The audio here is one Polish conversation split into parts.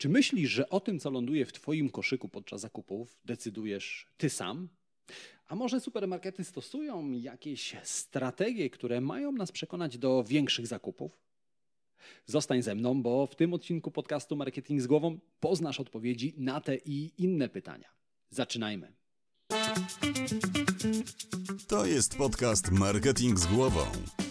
Czy myślisz, że o tym, co ląduje w Twoim koszyku podczas zakupów, decydujesz Ty sam? A może supermarkety stosują jakieś strategie, które mają nas przekonać do większych zakupów? Zostań ze mną, bo w tym odcinku podcastu Marketing z Głową poznasz odpowiedzi na te i inne pytania. Zaczynajmy. To jest podcast Marketing z Głową.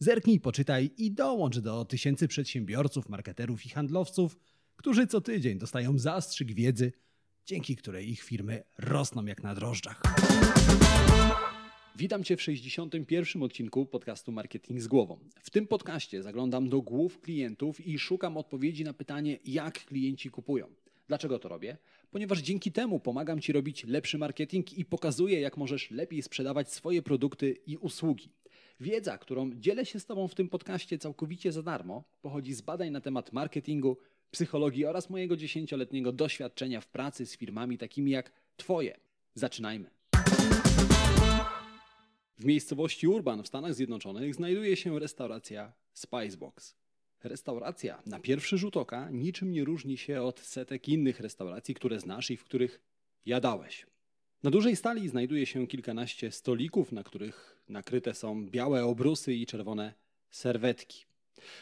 Zerknij, poczytaj i dołącz do tysięcy przedsiębiorców, marketerów i handlowców, którzy co tydzień dostają zastrzyk wiedzy, dzięki której ich firmy rosną jak na drożdżach. Witam Cię w 61. odcinku podcastu Marketing z Głową. W tym podcaście zaglądam do głów klientów i szukam odpowiedzi na pytanie, jak klienci kupują. Dlaczego to robię? Ponieważ dzięki temu pomagam Ci robić lepszy marketing i pokazuję, jak możesz lepiej sprzedawać swoje produkty i usługi. Wiedza, którą dzielę się z Tobą w tym podcaście całkowicie za darmo, pochodzi z badań na temat marketingu, psychologii oraz mojego dziesięcioletniego doświadczenia w pracy z firmami takimi jak Twoje. Zaczynajmy. W miejscowości Urban w Stanach Zjednoczonych znajduje się restauracja Spicebox. Restauracja na pierwszy rzut oka niczym nie różni się od setek innych restauracji, które znasz i w których jadałeś. Na dużej stali znajduje się kilkanaście stolików, na których nakryte są białe obrusy i czerwone serwetki.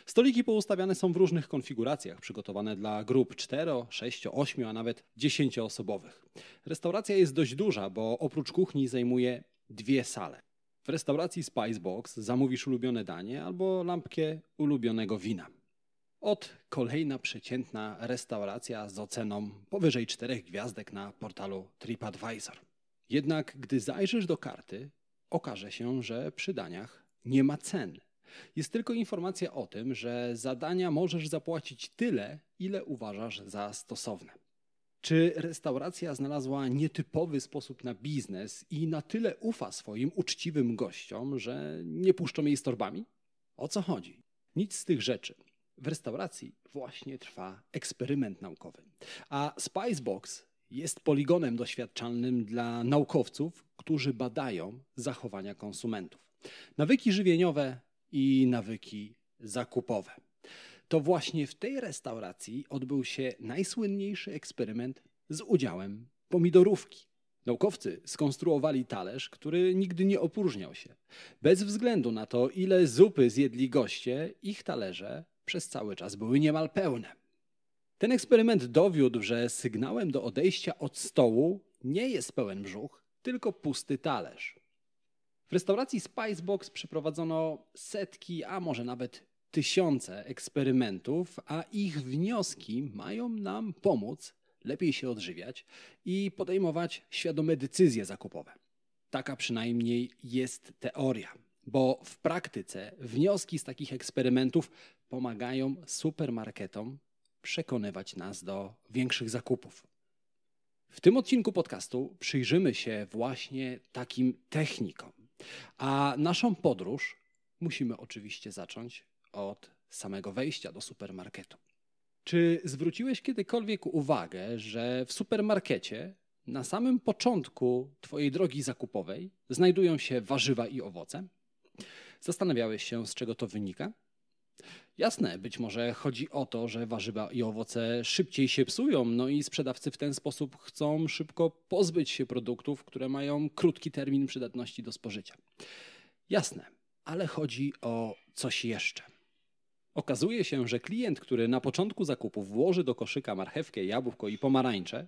Stoliki poustawiane są w różnych konfiguracjach, przygotowane dla grup 4, 6, 8, a nawet 10 osobowych. Restauracja jest dość duża, bo oprócz kuchni zajmuje dwie sale. W restauracji Spicebox zamówisz ulubione danie albo lampkę ulubionego wina. Od kolejna przeciętna restauracja z oceną powyżej czterech gwiazdek na portalu TripAdvisor. Jednak gdy zajrzysz do karty, okaże się, że przy daniach nie ma cen. Jest tylko informacja o tym, że za dania możesz zapłacić tyle, ile uważasz za stosowne. Czy restauracja znalazła nietypowy sposób na biznes i na tyle ufa swoim uczciwym gościom, że nie puszczą jej z torbami? O co chodzi? Nic z tych rzeczy. W restauracji właśnie trwa eksperyment naukowy, a Spicebox jest poligonem doświadczalnym dla naukowców, którzy badają zachowania konsumentów. Nawyki żywieniowe i nawyki zakupowe. To właśnie w tej restauracji odbył się najsłynniejszy eksperyment z udziałem pomidorówki. Naukowcy skonstruowali talerz, który nigdy nie opróżniał się. Bez względu na to, ile zupy zjedli goście, ich talerze przez cały czas były niemal pełne. Ten eksperyment dowiódł, że sygnałem do odejścia od stołu nie jest pełen brzuch, tylko pusty talerz. W restauracji Spicebox przeprowadzono setki, a może nawet tysiące eksperymentów, a ich wnioski mają nam pomóc lepiej się odżywiać i podejmować świadome decyzje zakupowe. Taka przynajmniej jest teoria, bo w praktyce wnioski z takich eksperymentów pomagają supermarketom przekonywać nas do większych zakupów. W tym odcinku podcastu przyjrzymy się właśnie takim technikom, a naszą podróż musimy oczywiście zacząć od samego wejścia do supermarketu. Czy zwróciłeś kiedykolwiek uwagę, że w supermarkecie na samym początku Twojej drogi zakupowej znajdują się warzywa i owoce? Zastanawiałeś się, z czego to wynika? Jasne, być może chodzi o to, że warzywa i owoce szybciej się psują, no i sprzedawcy w ten sposób chcą szybko pozbyć się produktów, które mają krótki termin przydatności do spożycia. Jasne, ale chodzi o coś jeszcze. Okazuje się, że klient, który na początku zakupu włoży do koszyka marchewkę, jabłko i pomarańcze,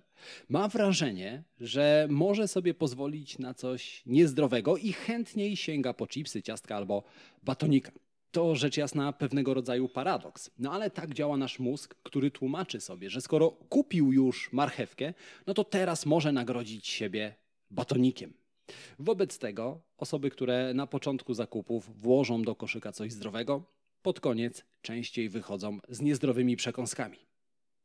ma wrażenie, że może sobie pozwolić na coś niezdrowego i chętniej sięga po chipsy, ciastka albo batonika. To rzecz jasna pewnego rodzaju paradoks. No ale tak działa nasz mózg, który tłumaczy sobie, że skoro kupił już marchewkę, no to teraz może nagrodzić siebie batonikiem. Wobec tego osoby, które na początku zakupów włożą do koszyka coś zdrowego, pod koniec częściej wychodzą z niezdrowymi przekąskami.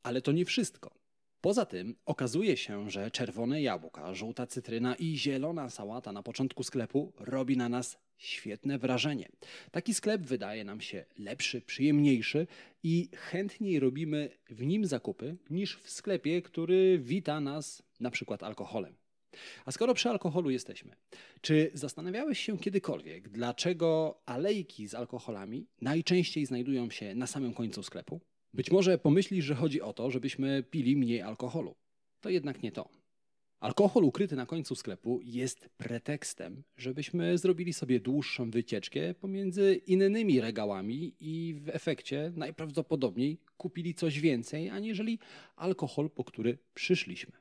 Ale to nie wszystko. Poza tym okazuje się, że czerwone jabłka, żółta cytryna i zielona sałata na początku sklepu robi na nas świetne wrażenie. Taki sklep wydaje nam się lepszy, przyjemniejszy i chętniej robimy w nim zakupy niż w sklepie, który wita nas na przykład alkoholem. A skoro przy alkoholu jesteśmy, czy zastanawiałeś się kiedykolwiek, dlaczego alejki z alkoholami najczęściej znajdują się na samym końcu sklepu? Być może pomyślisz, że chodzi o to, żebyśmy pili mniej alkoholu. To jednak nie to. Alkohol ukryty na końcu sklepu jest pretekstem, żebyśmy zrobili sobie dłuższą wycieczkę pomiędzy innymi regałami i w efekcie najprawdopodobniej kupili coś więcej, aniżeli alkohol, po który przyszliśmy.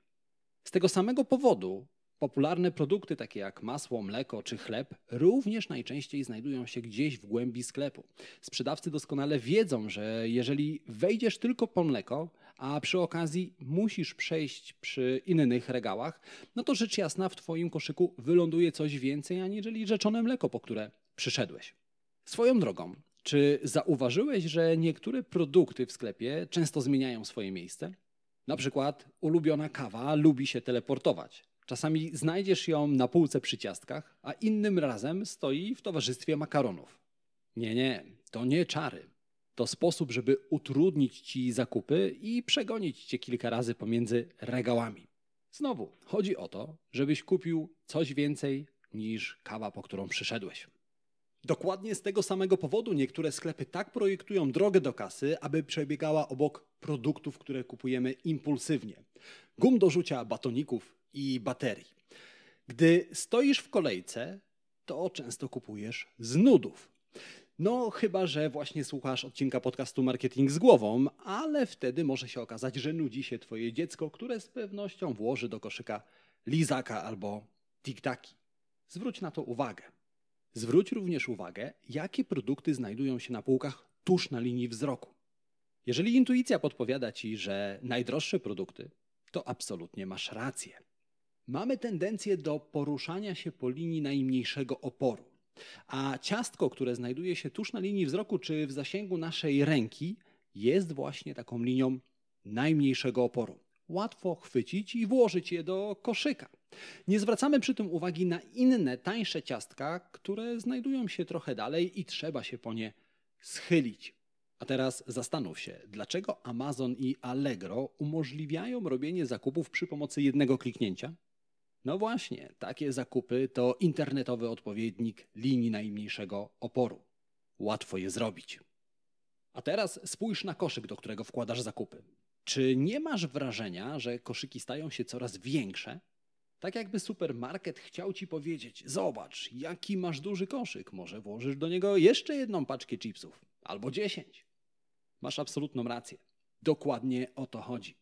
Z tego samego powodu popularne produkty takie jak masło, mleko czy chleb również najczęściej znajdują się gdzieś w głębi sklepu. Sprzedawcy doskonale wiedzą, że jeżeli wejdziesz tylko po mleko, a przy okazji musisz przejść przy innych regałach, no to rzecz jasna w Twoim koszyku wyląduje coś więcej aniżeli rzeczone mleko, po które przyszedłeś. Swoją drogą, czy zauważyłeś, że niektóre produkty w sklepie często zmieniają swoje miejsce? Na przykład ulubiona kawa lubi się teleportować. Czasami znajdziesz ją na półce przy ciastkach, a innym razem stoi w towarzystwie makaronów. Nie, nie, to nie czary. To sposób, żeby utrudnić ci zakupy i przegonić cię kilka razy pomiędzy regałami. Znowu, chodzi o to, żebyś kupił coś więcej niż kawa, po którą przyszedłeś. Dokładnie z tego samego powodu niektóre sklepy tak projektują drogę do kasy, aby przebiegała obok produktów, które kupujemy impulsywnie. Gum do rzucia batoników i baterii. Gdy stoisz w kolejce, to często kupujesz z nudów. No, chyba że właśnie słuchasz odcinka podcastu Marketing z głową, ale wtedy może się okazać, że nudzi się Twoje dziecko, które z pewnością włoży do koszyka lizaka albo tiktaki. Zwróć na to uwagę. Zwróć również uwagę, jakie produkty znajdują się na półkach tuż na linii wzroku. Jeżeli intuicja podpowiada Ci, że najdroższe produkty, to absolutnie masz rację. Mamy tendencję do poruszania się po linii najmniejszego oporu. A ciastko, które znajduje się tuż na linii wzroku czy w zasięgu naszej ręki, jest właśnie taką linią najmniejszego oporu. Łatwo chwycić i włożyć je do koszyka. Nie zwracamy przy tym uwagi na inne, tańsze ciastka, które znajdują się trochę dalej i trzeba się po nie schylić. A teraz zastanów się, dlaczego Amazon i Allegro umożliwiają robienie zakupów przy pomocy jednego kliknięcia? No właśnie, takie zakupy to internetowy odpowiednik linii najmniejszego oporu. Łatwo je zrobić. A teraz spójrz na koszyk, do którego wkładasz zakupy. Czy nie masz wrażenia, że koszyki stają się coraz większe? Tak jakby supermarket chciał ci powiedzieć: Zobacz, jaki masz duży koszyk, może włożysz do niego jeszcze jedną paczkę chipsów albo dziesięć. Masz absolutną rację. Dokładnie o to chodzi.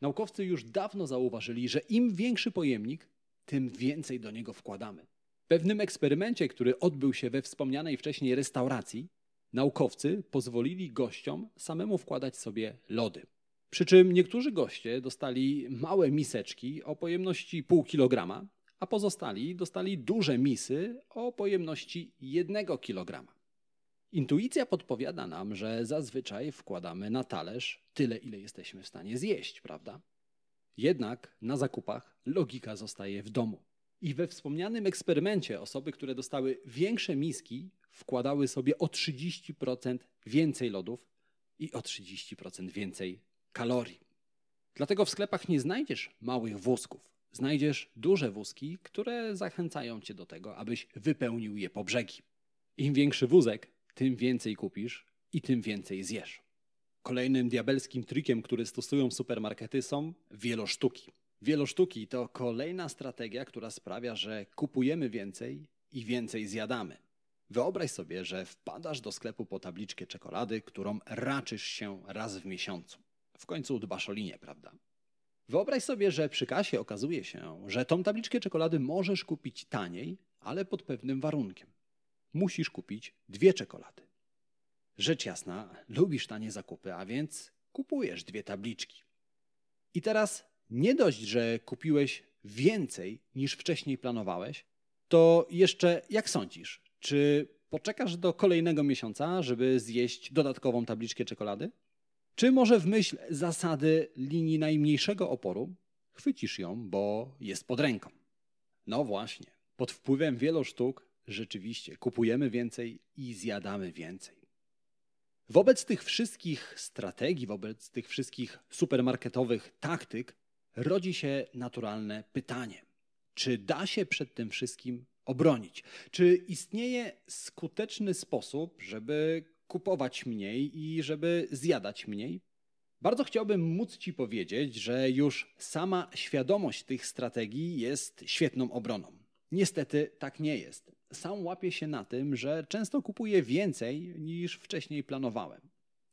Naukowcy już dawno zauważyli, że im większy pojemnik, tym więcej do niego wkładamy. W pewnym eksperymencie, który odbył się we wspomnianej wcześniej restauracji, naukowcy pozwolili gościom samemu wkładać sobie lody. Przy czym niektórzy goście dostali małe miseczki o pojemności pół kilograma, a pozostali dostali duże misy o pojemności jednego kilograma. Intuicja podpowiada nam, że zazwyczaj wkładamy na talerz tyle, ile jesteśmy w stanie zjeść, prawda? Jednak na zakupach logika zostaje w domu. I we wspomnianym eksperymencie osoby, które dostały większe miski, wkładały sobie o 30% więcej lodów i o 30% więcej kalorii. Dlatego w sklepach nie znajdziesz małych wózków. Znajdziesz duże wózki, które zachęcają cię do tego, abyś wypełnił je po brzegi. Im większy wózek, tym więcej kupisz i tym więcej zjesz. Kolejnym diabelskim trikiem, który stosują supermarkety są wielosztuki. Wielosztuki to kolejna strategia, która sprawia, że kupujemy więcej i więcej zjadamy. Wyobraź sobie, że wpadasz do sklepu po tabliczkę czekolady, którą raczysz się raz w miesiącu. W końcu dbasz o linię, prawda? Wyobraź sobie, że przy kasie okazuje się, że tą tabliczkę czekolady możesz kupić taniej, ale pod pewnym warunkiem. Musisz kupić dwie czekolady. Rzecz jasna, lubisz tanie zakupy, a więc kupujesz dwie tabliczki. I teraz nie dość, że kupiłeś więcej niż wcześniej planowałeś, to jeszcze jak sądzisz, czy poczekasz do kolejnego miesiąca, żeby zjeść dodatkową tabliczkę czekolady? Czy może w myśl zasady linii najmniejszego oporu chwycisz ją, bo jest pod ręką? No właśnie, pod wpływem wielu sztuk rzeczywiście kupujemy więcej i zjadamy więcej. Wobec tych wszystkich strategii, wobec tych wszystkich supermarketowych taktyk rodzi się naturalne pytanie: czy da się przed tym wszystkim obronić? Czy istnieje skuteczny sposób, żeby kupować mniej i żeby zjadać mniej? Bardzo chciałbym móc Ci powiedzieć, że już sama świadomość tych strategii jest świetną obroną. Niestety tak nie jest. Sam łapię się na tym, że często kupuję więcej niż wcześniej planowałem.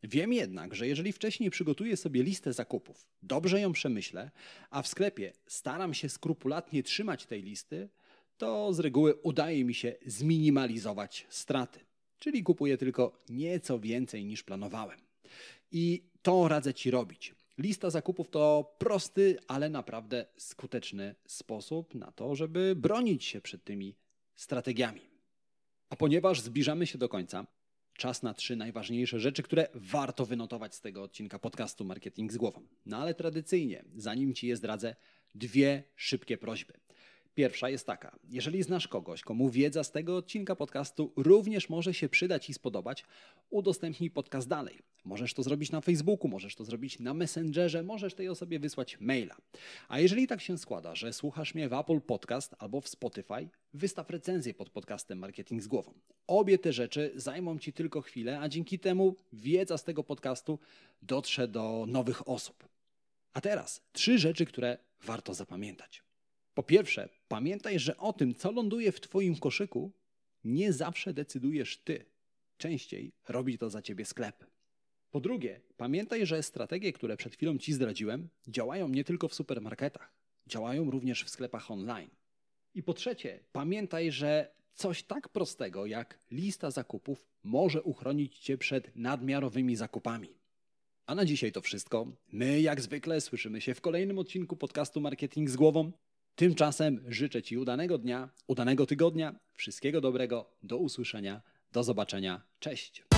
Wiem jednak, że jeżeli wcześniej przygotuję sobie listę zakupów, dobrze ją przemyślę, a w sklepie staram się skrupulatnie trzymać tej listy, to z reguły udaje mi się zminimalizować straty. Czyli kupuję tylko nieco więcej niż planowałem. I to radzę Ci robić. Lista zakupów to prosty, ale naprawdę skuteczny sposób na to, żeby bronić się przed tymi strategiami. A ponieważ zbliżamy się do końca, czas na trzy najważniejsze rzeczy, które warto wynotować z tego odcinka podcastu Marketing z głową. No ale tradycyjnie, zanim Ci je zdradzę, dwie szybkie prośby. Pierwsza jest taka: jeżeli znasz kogoś, komu wiedza z tego odcinka podcastu również może się przydać i spodobać, udostępnij podcast dalej. Możesz to zrobić na Facebooku, możesz to zrobić na Messengerze, możesz tej osobie wysłać maila. A jeżeli tak się składa, że słuchasz mnie w Apple Podcast albo w Spotify, wystaw recenzję pod podcastem Marketing z głową. Obie te rzeczy zajmą Ci tylko chwilę, a dzięki temu wiedza z tego podcastu dotrze do nowych osób. A teraz trzy rzeczy, które warto zapamiętać. Po pierwsze, pamiętaj, że o tym, co ląduje w Twoim koszyku, nie zawsze decydujesz Ty. Częściej robi to za Ciebie sklep. Po drugie, pamiętaj, że strategie, które przed chwilą Ci zdradziłem, działają nie tylko w supermarketach, działają również w sklepach online. I po trzecie, pamiętaj, że coś tak prostego jak lista zakupów może uchronić Cię przed nadmiarowymi zakupami. A na dzisiaj to wszystko. My, jak zwykle, słyszymy się w kolejnym odcinku podcastu Marketing z głową. Tymczasem życzę Ci udanego dnia, udanego tygodnia, wszystkiego dobrego, do usłyszenia, do zobaczenia. Cześć!